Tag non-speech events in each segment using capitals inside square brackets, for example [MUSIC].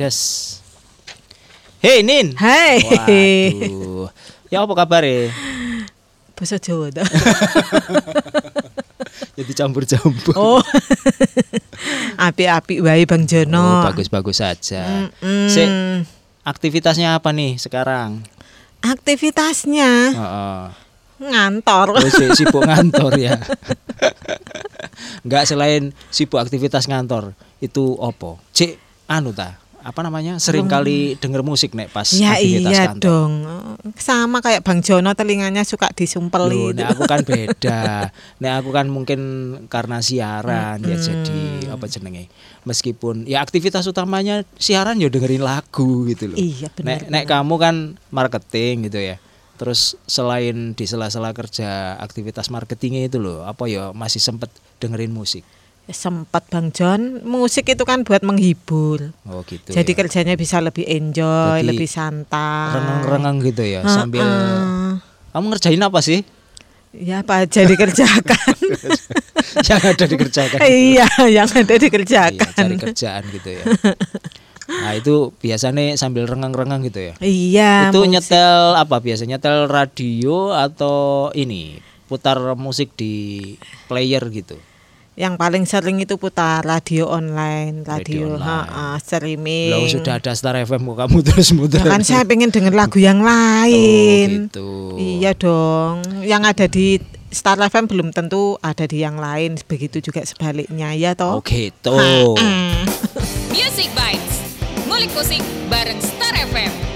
Des. Hei Nin. Hai. Waduh. Ya apa kabar ya? Basa Jawa ta. [LAUGHS] Jadi campur-campur. Oh. [LAUGHS] Api-api wae Bang Oh, Jono. bagus-bagus saja. Mm-mm. Sik, aktivitasnya apa nih sekarang? Aktivitasnya Heeh. ngantor. Oh, si- [LAUGHS] sibuk ngantor ya. Enggak selain sibuk aktivitas ngantor, itu opo? Cik anu ta? Apa namanya? Sering kali denger musik nek pas Ya aktivitas iya kantor. dong. Sama kayak Bang Jono telinganya suka disumpel Loh, itu. nek aku kan beda. [LAUGHS] nek aku kan mungkin karena siaran ya jadi apa jenenge? Meskipun ya aktivitas utamanya siaran ya dengerin lagu gitu loh. Iya, Nek, benar, nek kamu kan marketing gitu ya. Terus selain di sela-sela kerja aktivitas marketingnya itu loh, apa ya masih sempet dengerin musik. Sempat Bang John, musik itu kan buat menghibur. Oh gitu. Jadi ya. kerjanya bisa lebih enjoy, Jadi lebih santai. rengang-rengang gitu ya sambil Heeh. kamu ngerjain apa sih? Ya apa aja dikerjakan. [LAUGHS] yang ada dikerjakan. iya, yang ada Iya, dikerjakan. cari kerjaan gitu ya. Nah, itu biasanya sambil rengang-rengang gitu ya. Iya. itu musik. nyetel apa biasanya nyetel radio atau ini putar musik di player gitu. Yang paling sering itu putar radio online, Radio radio, online. ha-ha, streaming. Lah sudah ada Star FM kok kamu terus muter. Ya kan saya pengen denger lagu yang oh, lain. gitu. Iya dong. Yang ada di Star FM belum tentu ada di yang lain. Begitu juga sebaliknya ya Oh toh. gitu. Ha-ha. Music Bites. Ngulik musik bareng Star FM.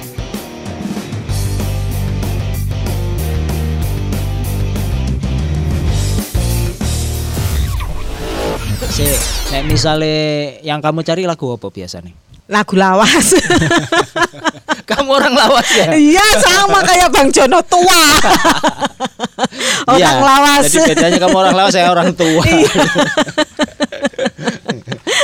Si, nek misalnya yang kamu cari lagu apa biasa nih? Lagu lawas. [LAUGHS] kamu orang lawas ya? Iya sama kayak Bang Jono tua. Orang Iya, lawas. Jadi bedanya kamu orang lawas, saya orang tua. [LAUGHS]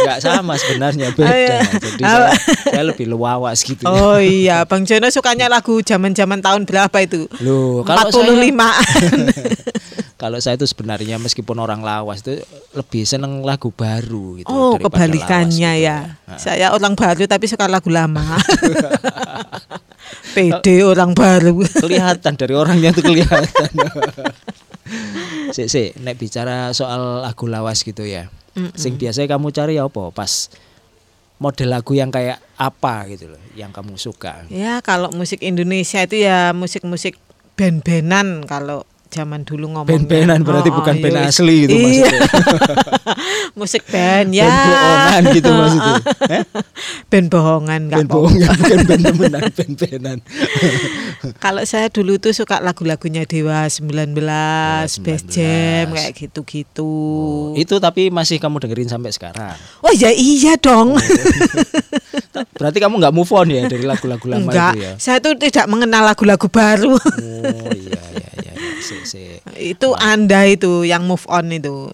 Enggak sama sebenarnya beda. Iya. Jadi saya, saya lebih luawas gitu. ya. Oh iya, Bang Jono sukanya lagu zaman-zaman tahun berapa itu? Loh, kalau 45 [LAUGHS] Kalau saya itu sebenarnya meskipun orang lawas itu lebih seneng lagu baru gitu. Oh, kebalikannya lawas gitu. ya. Nah, Saya orang baru tapi suka lagu lama. [LAUGHS] PD orang baru. kelihatan dari orangnya tuh kelihatan. [LAUGHS] Sik sik, nek bicara soal lagu lawas gitu ya. Sing biasanya kamu cari ya apa? Pas model lagu yang kayak apa gitu loh, yang kamu suka. Ya, kalau musik Indonesia itu ya musik-musik band-bandan kalau zaman dulu ngomongnya. Band-bandan berarti bukan band iya. asli itu Iya. maksudnya. [LAUGHS] musik band ya. Band bohongan gitu maksudnya. [LAUGHS] Eh? Band bohongan apa-apa. bohongan [LAUGHS] bukan band temenan, band-bandan. Kalau saya dulu tuh suka lagu-lagunya Dewa 19, Best 19. Jam kayak gitu-gitu. Itu tapi masih kamu dengerin sampai sekarang. Oh ya iya dong. Berarti kamu nggak move on ya dari lagu-lagu lama Enggak, itu ya? saya tuh tidak mengenal lagu-lagu baru. Oh iya iya sik. itu Anda itu yang move on itu.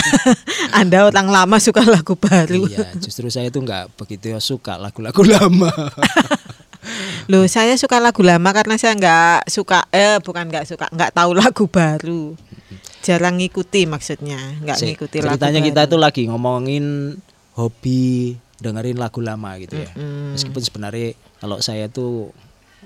[LAUGHS] anda orang lama suka lagu baru. Iya, justru saya tuh nggak begitu ya suka lagu-lagu lama. [LAUGHS] Loh, saya suka lagu lama karena saya nggak suka eh bukan nggak suka, nggak tahu lagu baru. Jarang ngikuti maksudnya, nggak ngikuti lagu Ceritanya kita baru. tuh lagi ngomongin hobi dengerin lagu lama gitu ya. Mm-mm. Meskipun sebenarnya kalau saya tuh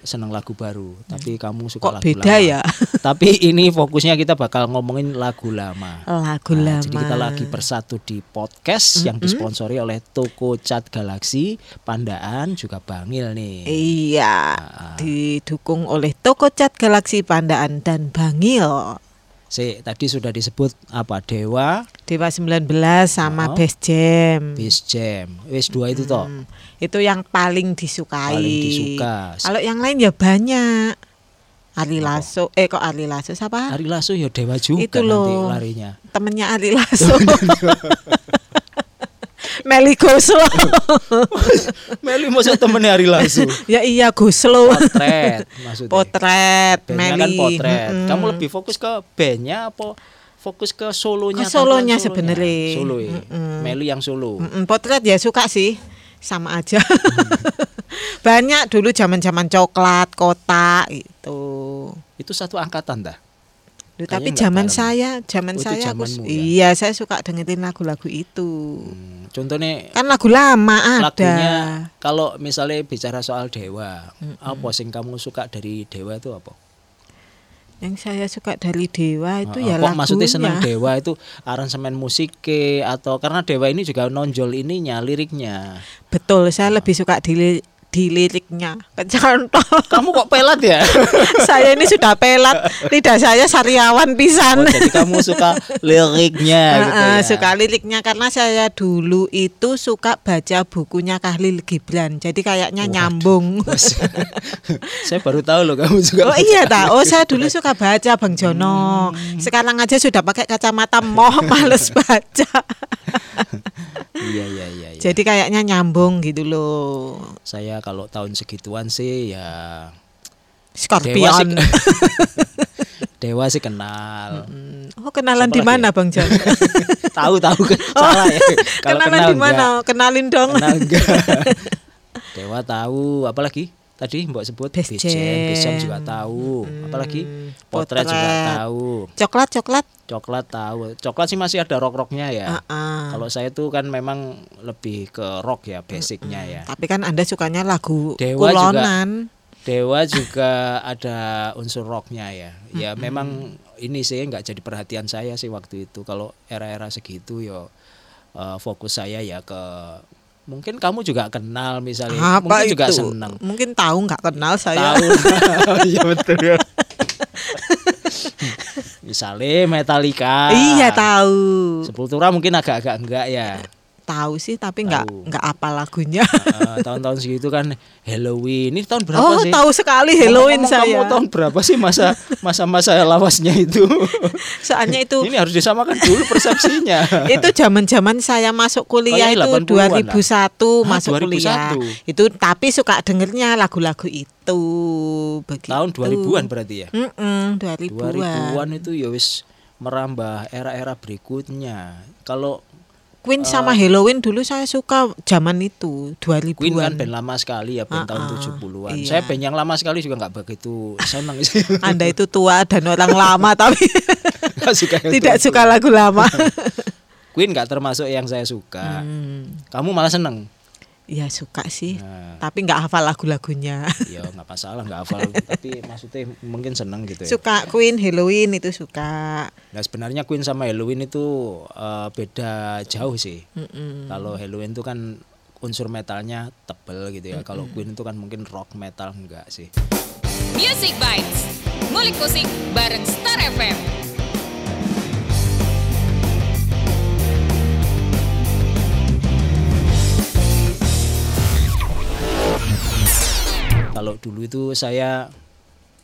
seneng lagu baru, tapi kamu suka Kok lagu beda lama. ya? [LAUGHS] Tapi ini fokusnya kita bakal ngomongin lagu lama. Lagu Nah, lama. Jadi kita lagi bersatu di podcast yang disponsori oleh toko Cat Galaxy Pandaan juga Bangil nih. Iya, Ah. didukung oleh Toko Cat Galaxy Pandaan dan Bangil. Si, tadi sudah disebut apa Dewa, Dewa 19 sama Oh. Best Jam. Base Jam. Wis dua itu toh. Hmm, itu yang paling disukai. Paling disuka. Kalau yang lain ya banyak. Ari Lasso, eh kok Ari Lasso siapa? Ari Lasso ya Dewa juga Itu nanti loh. larinya. Temennya Ari Lasso. [LAUGHS] [LAUGHS] Meli Goslo. [LAUGHS] Meli masa temennya Ari Lasso. ya iya Goslo. Potret maksudnya. Potret Bandnya Meli. kan potret. Mm-mm. Kamu lebih fokus ke bandnya apa fokus ke solonya? Ke solonya sebenarnya. Solo ya. Mm-mm. Meli yang solo. Mm-mm, potret ya suka sih sama aja [LAUGHS] banyak dulu zaman zaman coklat kotak gitu Itu satu angkatan dah. Duh, tapi zaman bareng. saya, zaman Oh, saya aku ya? iya saya suka dengerin lagu-lagu itu. Hmm, contohnya Kan lagu lama ada. lagunya kalau misalnya bicara soal dewa, apa sing kamu suka dari dewa itu apa? Yang saya suka dari Dewa itu Heeh, ya lagunya. maksudnya seneng dewa itu aransemen musiknya atau karena dewa ini juga nonjol ininya liriknya. Betul, saya lebih suka di di liriknya. Kecantol. Kamu kok pelat ya? [LAUGHS] saya ini sudah pelat, lidah saya sariawan pisan. Oh, jadi kamu suka liriknya [LAUGHS] gitu ya. suka liriknya karena saya dulu itu suka baca bukunya Kahlil Gibran. Jadi kayaknya nyambung. [LAUGHS] Mas, saya baru tahu loh kamu juga. Oh iya tak. Oh saya dulu suka baca Bang Jono. Hmm. Sekarang aja sudah pakai kacamata moh males baca. Iya iya iya. iya. Jadi kayaknya nyambung gitu loh. saya kalau tahun segituan sih ya Scorpion. Dewa [LAUGHS] Dewa sih kenal. Oh kenalan di mana ya? Bang Jon? [LAUGHS] tahu tahu kan salah ya. [LAUGHS] Kalau kenalan kenal di mana? Kenalin dong. Kenal. Dewa tahu, apalagi tadi Mbak sebut Best Best Jam, Best Jam juga tahu. Apalagi Hmm, Potret juga Potret. tahu. Coklat coklat. Coklat tahu. Coklat sih masih ada rock-rocknya ya. Ah, ah. Kalau saya tuh kan memang lebih ke rock ya basicnya ya. Tapi kan Anda sukanya lagu Dewa juga. kulonan. Dewa juga ada unsur rocknya ya. Ya memang ini sih nggak jadi perhatian saya sih waktu itu. Kalau era-era segitu ya eh, fokus saya ya ke mungkin kamu juga kenal misalnya, Apa mungkin itu? juga senang. Mungkin tahu nggak kenal saya. Tahu. [LAUGHS] Iya betul ya. misalnya Metallica. Iya tahu. Sepultura mungkin agak-agak enggak ya. Tahu sih tapi nggak nggak apa lagunya. [LAUGHS] Tahun-tahun segitu kan Halloween. Ini tahun berapa oh sih? tahu sekali Halloween Ngomong-ngomong, saya. Kamu tahun berapa sih masa masa-masa lawasnya itu? [LAUGHS] Soalnya itu Ini harus disamakan dulu persepsinya. [LAUGHS] itu zaman-zaman saya masuk kuliah Oh, iya, itu 80-an 2001 Hah, masuk 2001? kuliah. Itu tapi suka dengernya lagu-lagu itu begitu. Tahun 2000-an berarti ya. Mm-mm, 2000-an. 2000-an itu ya wis merambah era-era berikutnya. Kalau Queen sama Halloween dulu saya suka zaman itu 2000-an. Queen kan band lama sekali ya band tahun Ah, ah, 70-an. iya. Saya band yang lama sekali juga nggak begitu senang sih. [LAUGHS] Anda itu tua dan orang lama [LAUGHS] tapi suka tidak suka lagu lama. [LAUGHS] Queen nggak termasuk yang saya suka. Hmm, Kamu malah seneng. Ya suka sih, Nah, tapi nggak hafal lagu-lagunya. [LAUGHS] ya nggak masalah nggak hafal tapi maksudnya mungkin seneng gitu ya. Suka Queen, Halloween itu suka. Nah sebenarnya Queen sama Halloween itu eh, beda jauh sih. Mm-mm. Kalau Halloween itu kan unsur metalnya tebel gitu ya. Kalau Queen itu kan mungkin rock metal enggak sih. Music Bites. Ngulik musik bareng Star FM. Kalau dulu itu saya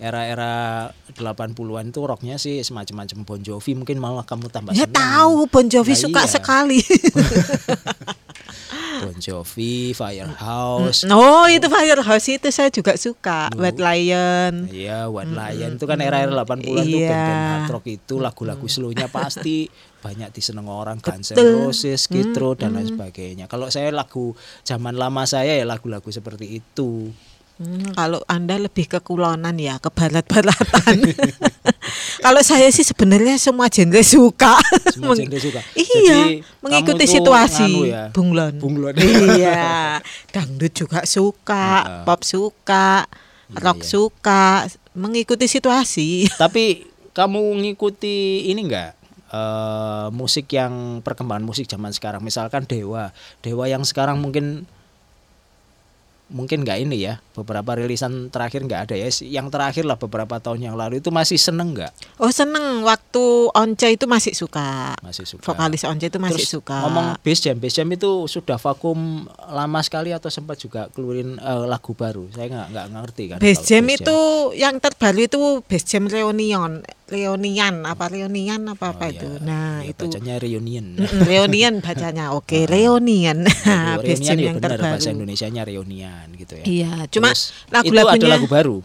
era-era 80-an itu rocknya sih semacam-macam Bon Jovi mungkin malah kamu tambah Ya tahu Bon Jovi Nah, suka iya. sekali. [LAUGHS] Bon Jovi, Firehouse. oh itu Firehouse itu saya juga suka. White Lion. Iya, White Lion itu kan era-era 80-an tuh Iya. band-band hard rock itu lagu-lagu slownya pasti banyak diseneng orang Guns N'. Roses, Skid Row dan lain sebagainya. Kalau saya lagu zaman lama saya ya lagu-lagu seperti itu. Hmm, kalau Anda lebih ke kulonan ya, ke barat-baratan. [LAUGHS] kalau saya sih sebenarnya semua genre suka. Semua genre suka. Iya, Jadi, mengikuti situasi. ya, Bunglon. bunglon. iya, [LAUGHS] dangdut juga suka, Heeh. pop suka, Iya, rock iya. suka, mengikuti situasi. [LAUGHS] Tapi kamu ngikuti ini enggak? eh, musik yang perkembangan musik zaman sekarang misalkan Dewa Dewa yang sekarang mungkin mungkin nggak ini ya beberapa rilisan terakhir nggak ada ya. Yang terakhir lah beberapa tahun yang lalu itu masih seneng nggak? Oh seneng. Waktu Once itu masih suka. masih suka. Vokalis Once itu masih Terus suka. ngomong bass jam bass jam itu sudah vakum lama sekali atau sempat juga keluarin eh, lagu baru? Saya nggak nggak ngerti kan Bass Jam bass itu yang terbaru itu Bass Jam Reunion, Reunian apa Reunian apa apa Oh, itu. iya. Nah Ya, itu bacanya reunion Mm-mm, Reunian bacanya. [LAUGHS] Oke, Reunian. Aduh, Bass reunion [LAUGHS] ya yang benar bahasa terbaru. Indonesianya reunian gitu ya Iya, cuma Terus, itu ada lagu-lagunya lagu baru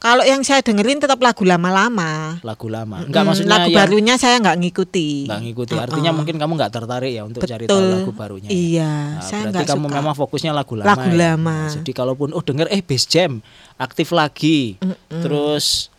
kalau yang saya dengerin tetap lagu lama-lama. lagu lama enggak Mm, maksudnya lagu yang barunya saya nggak ngikuti. nggak ngikuti artinya Uh-uh. mungkin kamu nggak tertarik ya untuk cari tahu Betul. lagu barunya ya? Iya, Nah, saya berarti kamu suka. memang fokusnya lagu lama Lagu ya? lama. Nah, jadi kalaupun oh denger eh bass jam aktif lagi terus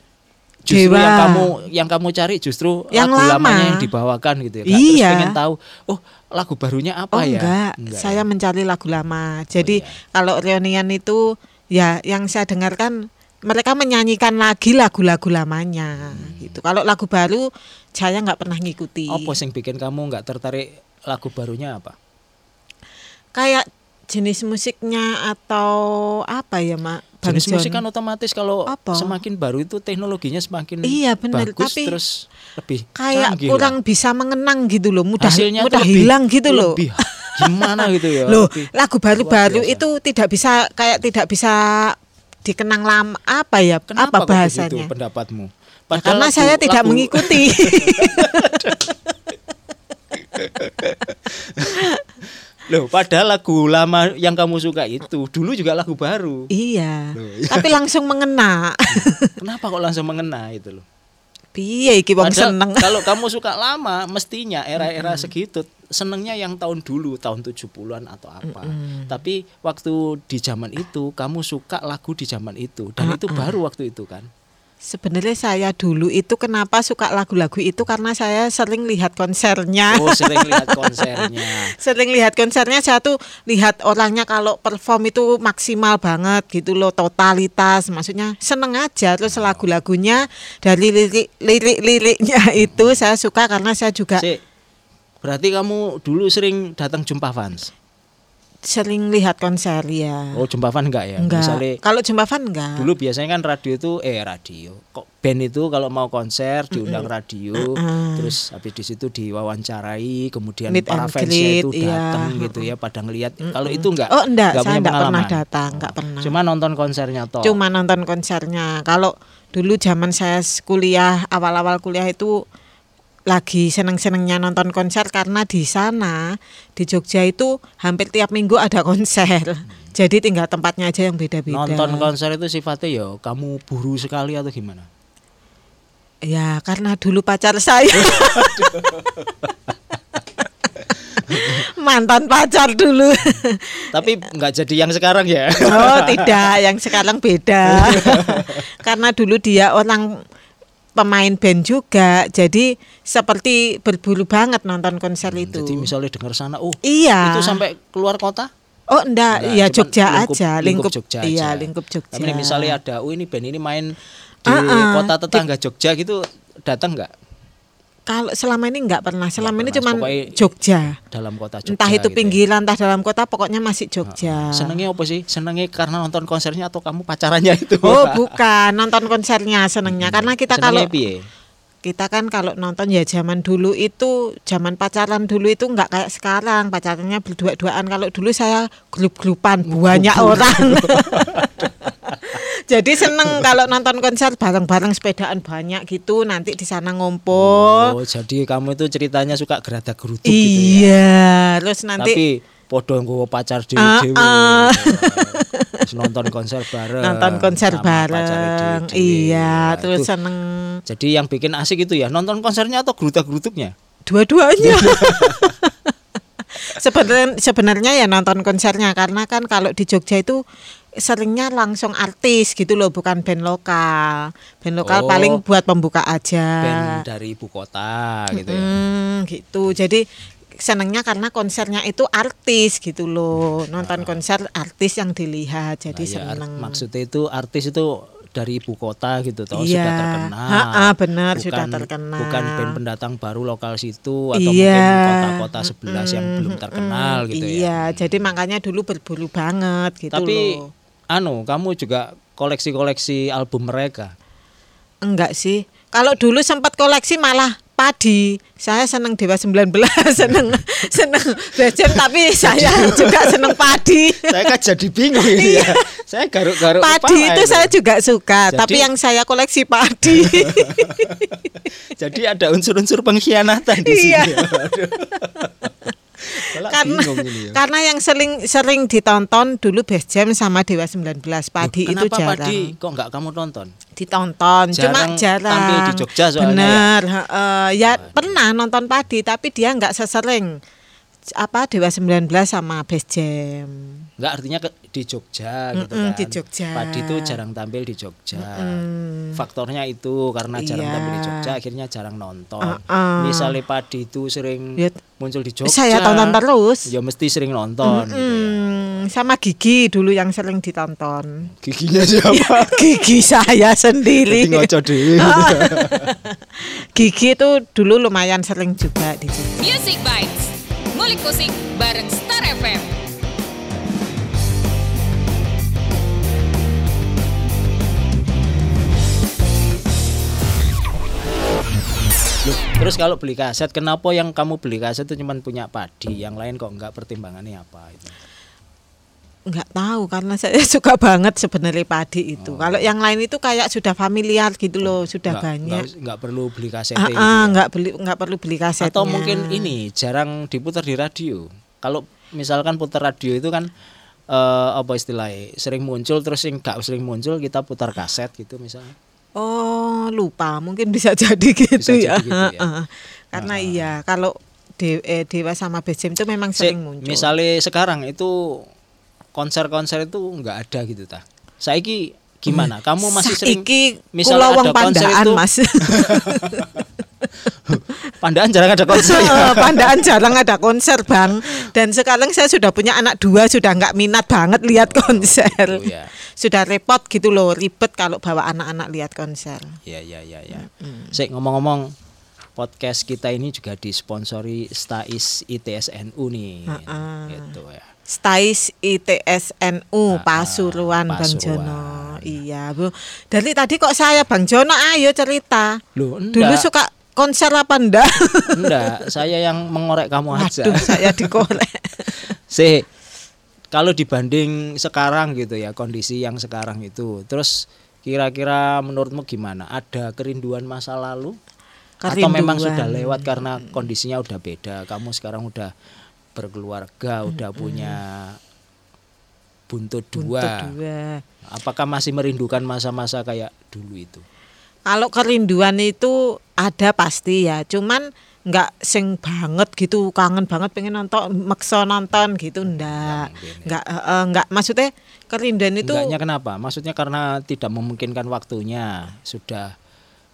justru Dewa. yang kamu yang kamu cari justru Yang lagu lama. lamanya yang dibawakan gitu ya. Terus Iya. pengen tahu, oh lagu barunya apa Oh ya? enggak, Enggak saya ya? mencari lagu lama. Jadi iya. kalau reunian itu ya yang saya dengarkan mereka menyanyikan lagi lagu-lagu lamanya gitu. Kalau lagu baru saya nggak pernah ngikuti. Apa sing bikin kamu nggak tertarik lagu barunya apa? Kayak jenis musiknya atau apa ya, Mak? Bang Jenis John? musik kan otomatis kalau Apa? semakin baru itu teknologinya semakin Iya, bener, bagus tapi terus lebih kayak canggih kurang lah. bisa mengenang gitu loh, mudah Hasilnya mudah lebih- hilang gitu loh. Lebih gimana gitu ya? [LAUGHS] Loh, lebih lagu baru-baru itu tidak bisa kayak tidak bisa dikenang lama apa ya? Kenapa apa bahasanya? pendapatmu? Ya, karena lagu- saya tidak lagu- mengikuti. [LAUGHS] [LAUGHS] Loh, padahal lagu lama yang kamu suka itu dulu juga lagu baru. iya. Loh, iya. Tapi langsung mengena. [LAUGHS] Kenapa kok langsung mengena itu loh? Piye iki wong seneng. kalau kamu [LAUGHS] suka lama, mestinya era-era Hmm. segitu senengnya yang tahun dulu, tahun 70-an atau apa. Tapi waktu di zaman itu kamu suka lagu di zaman itu dan itu baru waktu itu kan. Sebenarnya saya dulu itu kenapa suka lagu-lagu itu karena saya sering lihat konsernya. Oh, [LAUGHS] sering lihat konsernya. sering lihat konsernya saya tuh lihat orangnya kalau perform itu maksimal banget gitu loh totalitas maksudnya seneng aja terus lagu-lagunya dari lirik lirik liriknya [LAUGHS] itu saya suka karena saya juga Sik, berarti kamu dulu sering datang jumpa fans. Sering lihat konser ya Oh, jumpa fans enggak ya? enggak. Misalnya kalau jumpa fan enggak. Dulu biasanya kan radio itu eh radio. Kok band itu kalau mau konser diundang radio terus habis di situ diwawancarai kemudian Meet para fansnya itu greet, iya. datang gitu ya pada ngelihat kalau itu enggak? Oh enggak. Saya punya enggak pernah pengalaman? datang enggak pernah. Cuma nonton konsernya toh. Cuma nonton konsernya. Kalau dulu zaman saya kuliah awal-awal kuliah itu lagi seneng-senengnya nonton konser karena di sana di Jogja itu hampir tiap minggu ada konser. Jadi tinggal tempatnya aja yang beda-beda. Nonton konser itu sifatnya ya kamu buru sekali atau gimana? Ya karena dulu pacar saya. [LAUGHS] Mantan pacar dulu. Tapi enggak jadi yang sekarang ya? Oh tidak, yang sekarang beda. [LAUGHS] Karena dulu dia orang pemain band juga, jadi seperti berburu banget nonton konser itu. jadi misalnya dengar sana oh iya. itu sampai keluar kota Oh enggak, Enggak, ya Jogja lingkup- aja, lingkup, Jogja Iya, aja. lingkup Jogja. Tapi misalnya ada, oh ini band ini main di Ah, ah. kota tetangga Jogja gitu, datang nggak Kalau selama ini enggak pernah, selama ini pokoknya- Jogja. dalam kota Jogja? Entah itu gitu ya? pinggiran, entah dalam kota, pokoknya masih Jogja. Senengnya apa sih? Senengnya karena nonton konsernya atau kamu pacarannya itu? Oh bukan, nonton konsernya senengnya. Karena kita kalau Senengnya piye? kita kan kalau nonton ya zaman dulu itu zaman pacaran dulu itu nggak kayak sekarang pacarannya berdua-duaan kalau dulu saya grup-grupan banyak orang [LAUGHS] jadi seneng kalau nonton konser bareng-bareng sepedaan banyak gitu nanti di sana ngumpul Oh, jadi kamu itu ceritanya suka gerada geruduk gitu ya? iya terus nanti Tapi podo nggowo pacar dewe-dewe. ah. Terus nonton konser bareng. nonton konser bareng iya Nah, terus itu seneng Jadi yang bikin asik itu ya nonton konsernya atau gerudak-geruduknya? dua-duanya [LAUGHS] sebenarnya sebenarnya ya nonton konsernya karena kan kalau di Jogja itu seringnya langsung artis gitu loh bukan band lokal band lokal Oh. paling buat pembuka aja Band dari ibu kota gitu ya. Hmm, gitu jadi senengnya karena konsernya itu artis gitu loh nonton konser artis yang dilihat jadi Nah, ya, seneng maksudnya itu artis itu dari ibu kota gitu toh Iya. sudah terkenal. Ha-ha, benar, sudah terkenal. Bukan band pendatang baru lokal situ atau Iya. mungkin kota-kota sebelah yang belum terkenal gitu ya. iya jadi makanya dulu berburu banget gitu Tapi loh anu, kamu juga koleksi-koleksi album mereka. Enggak sih. Kalau dulu sempat koleksi malah padi. Saya seneng Dewa 19, [LAUGHS] seneng seneng Legend tapi [LAUGHS] saya [LAUGHS] juga seneng padi. Saya kan jadi bingung ini ya. Saya garuk-garuk Padi kepala itu saya juga suka, Jadi- tapi yang saya koleksi padi. Jadi ada unsur-unsur pengkhianatan di sini. Iya. Ya. Karena ya. karena yang sering sering ditonton dulu Best Jam sama Dewa 19 padi Loh, itu kenapa jarang. Padi kok nggak kamu tonton? ditonton Jarang cuma jarang tampil di Jogja soalnya ya? bener heeh. ya pernah nonton padi tapi dia nggak sesering apa Dewa 19 sama Best Jam. Enggak artinya ke, di Jogja gitu Mm-mm, kan. di Jogja. Padi itu jarang tampil di Jogja. Mm. Faktornya itu karena jarang Iya. tampil di Jogja akhirnya jarang nonton. Uh-uh. Misalnya Padi itu sering Ya, muncul di Jogja. Saya tonton terus. Ya mesti sering nonton gitu ya. Sama Gigi dulu yang sering ditonton. Giginya siapa? [LAUGHS] Gigi saya sendiri. [LAUGHS] Gigi itu dulu lumayan sering juga di Jogja. Music Bites. Ngulik musik bareng Star FM. Terus kalau beli kaset, kenapa yang kamu beli kaset itu cuma punya Padi, yang lain kok enggak pertimbangannya apa itu? nggak tahu karena saya [LAUGHS] suka banget sebenarnya padi itu. Kalau yang lain itu kayak sudah familiar gitu loh, sudah Enggak- banyak. enggak- enggak perlu beli kaset Ah, gitu ah, ya? nggak beli nggak perlu beli kasetnya. Atau mungkin ini jarang diputar di radio. Kalau misalkan putar radio itu kan eh, apa istilahnya sering muncul terus yang gak sering muncul kita putar kaset gitu misalnya. Oh lupa mungkin bisa [LAUGHS] jadi gitu Bisa ya. jadi gitu ya. Karena iya kalau De- eh, Dewa sama Besim itu memang Si- sering muncul. misalnya sekarang itu konser-konser itu nggak ada gitu ta. Saiki gimana? Kamu masih sering Saiki wong ada konser itu mas. [LAUGHS] [LAUGHS] Pandaan jarang ada konser ya. pandaan jarang ada konser bang. Dan sekarang saya sudah punya anak dua sudah nggak minat banget lihat konser. gitu ya. Sudah repot gitu loh ribet kalau bawa anak-anak lihat konser. Ya ya ya ya. Sik ngomong-ngomong podcast kita ini juga disponsori Stais ITSNU nih. Heeh. Gitu ya. Stais ITSNU Ah, Pasuruan Bang Pasuruan. Jono. Iya, Bu. Dari tadi kok saya Bang Jono ayo cerita. Loh, Dulu suka konser apa enggak? Enggak, saya yang mengorek kamu aja. Waduh, saya dikorek. [LAUGHS] Sih, kalau dibanding sekarang gitu ya, kondisi yang sekarang itu, terus kira-kira menurutmu gimana? Ada kerinduan masa lalu? Atau memang Kerinduan. sudah lewat karena kondisinya udah beda? Kamu sekarang udah berkeluarga, udah punya buntut Buntut dua. dua. Apakah masih merindukan masa-masa kayak dulu itu? Kalau kerinduan itu ada pasti ya, cuman nggak sing banget gitu, kangen banget pengen nonton, maksa nonton gitu ndak. mungkin ya. Nggak nggak maksudnya kerinduan itu Enggaknya kenapa? Maksudnya karena tidak memungkinkan waktunya, sudah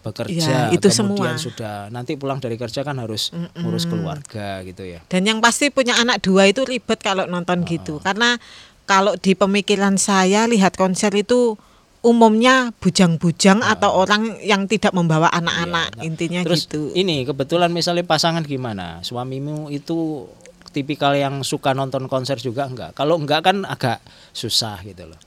bekerja, Ya, itu kemudian semua. sudah nanti pulang dari kerja kan harus ngurus keluarga gitu ya. Dan yang pasti punya anak dua itu ribet kalau nonton gitu. Karena kalau di pemikiran saya lihat konser itu umumnya bujang-bujang atau orang yang tidak membawa anak-anak Iya, nah, intinya Terus gitu. ini kebetulan misalnya pasangan gimana? Suamimu itu tipikal yang suka nonton konser juga enggak? Kalau enggak kan agak susah gitu loh.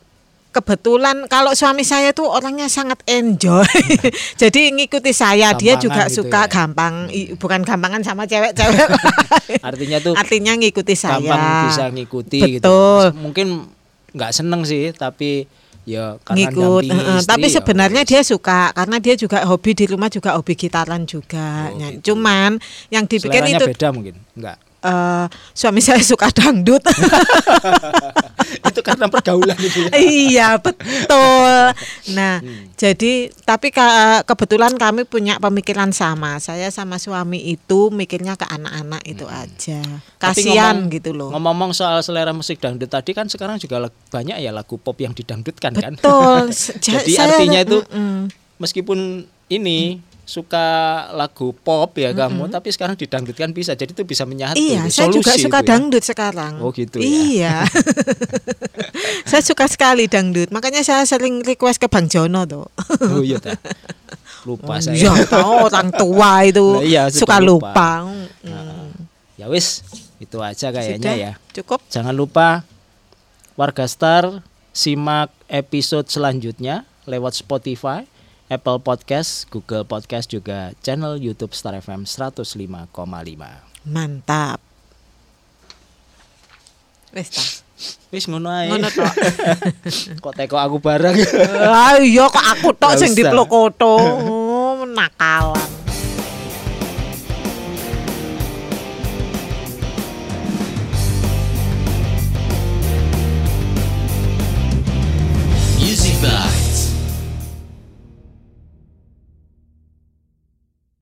Kebetulan kalau suami saya tuh orangnya sangat enjoy. [LAUGHS] Jadi ngikuti saya, dia Gampangan juga gitu suka ya. gampang i- bukan gampangan sama cewek-cewek. [LAUGHS] Artinya tuh Artinya ngikuti saya. gampang bisa ngikuti gitu. Betul. Mungkin nggak seneng sih, tapi ya karena ngikut heeh. istri, tapi ya sebenarnya dia suka karena dia juga hobi di rumah juga hobi gitaran juga Oh, Nah, gitu. cuman yang dibikin Seleranya itu beda mungkin enggak eh, suami saya suka dangdut [LAUGHS] itu karena pergaulan itu ya. iya betul nah Hmm. jadi tapi ka- kebetulan kami punya pemikiran sama saya sama suami itu mikirnya ke anak-anak itu aja Hmm. Tapi kasihan ngomong- gitu loh Ngomong-ngomong soal selera musik dangdut tadi kan sekarang juga banyak ya lagu pop yang didangdutkan kan. betul Se- [LAUGHS] ja- Jadi saya- artinya itu Mm-mm. meskipun ini suka lagu pop ya kamu, tapi sekarang didangdutkan bisa. Jadi itu bisa menyatu. Iya, itu, saya juga suka ya. dangdut sekarang. Oh, gitu ya. Iya. [LAUGHS] saya suka sekali dangdut. Makanya saya sering request ke Bang Jono tuh. Oh iya ta. Lupa saya. Iya, tahu orang tua itu Lah iya, suka lupa. lupa. Hmm. Ya wis, itu aja kayaknya Sudah, ya. Cukup. Jangan lupa warga Star simak episode selanjutnya lewat Spotify, Apple Podcast, Google Podcast juga channel YouTube Star FM 105,5. Mantap. Ta. Wis ngono ae. Ngono tok. [LAUGHS] Kok teko aku bareng. Ah iya kok aku tok sing diplokoto. Oh, nakalan.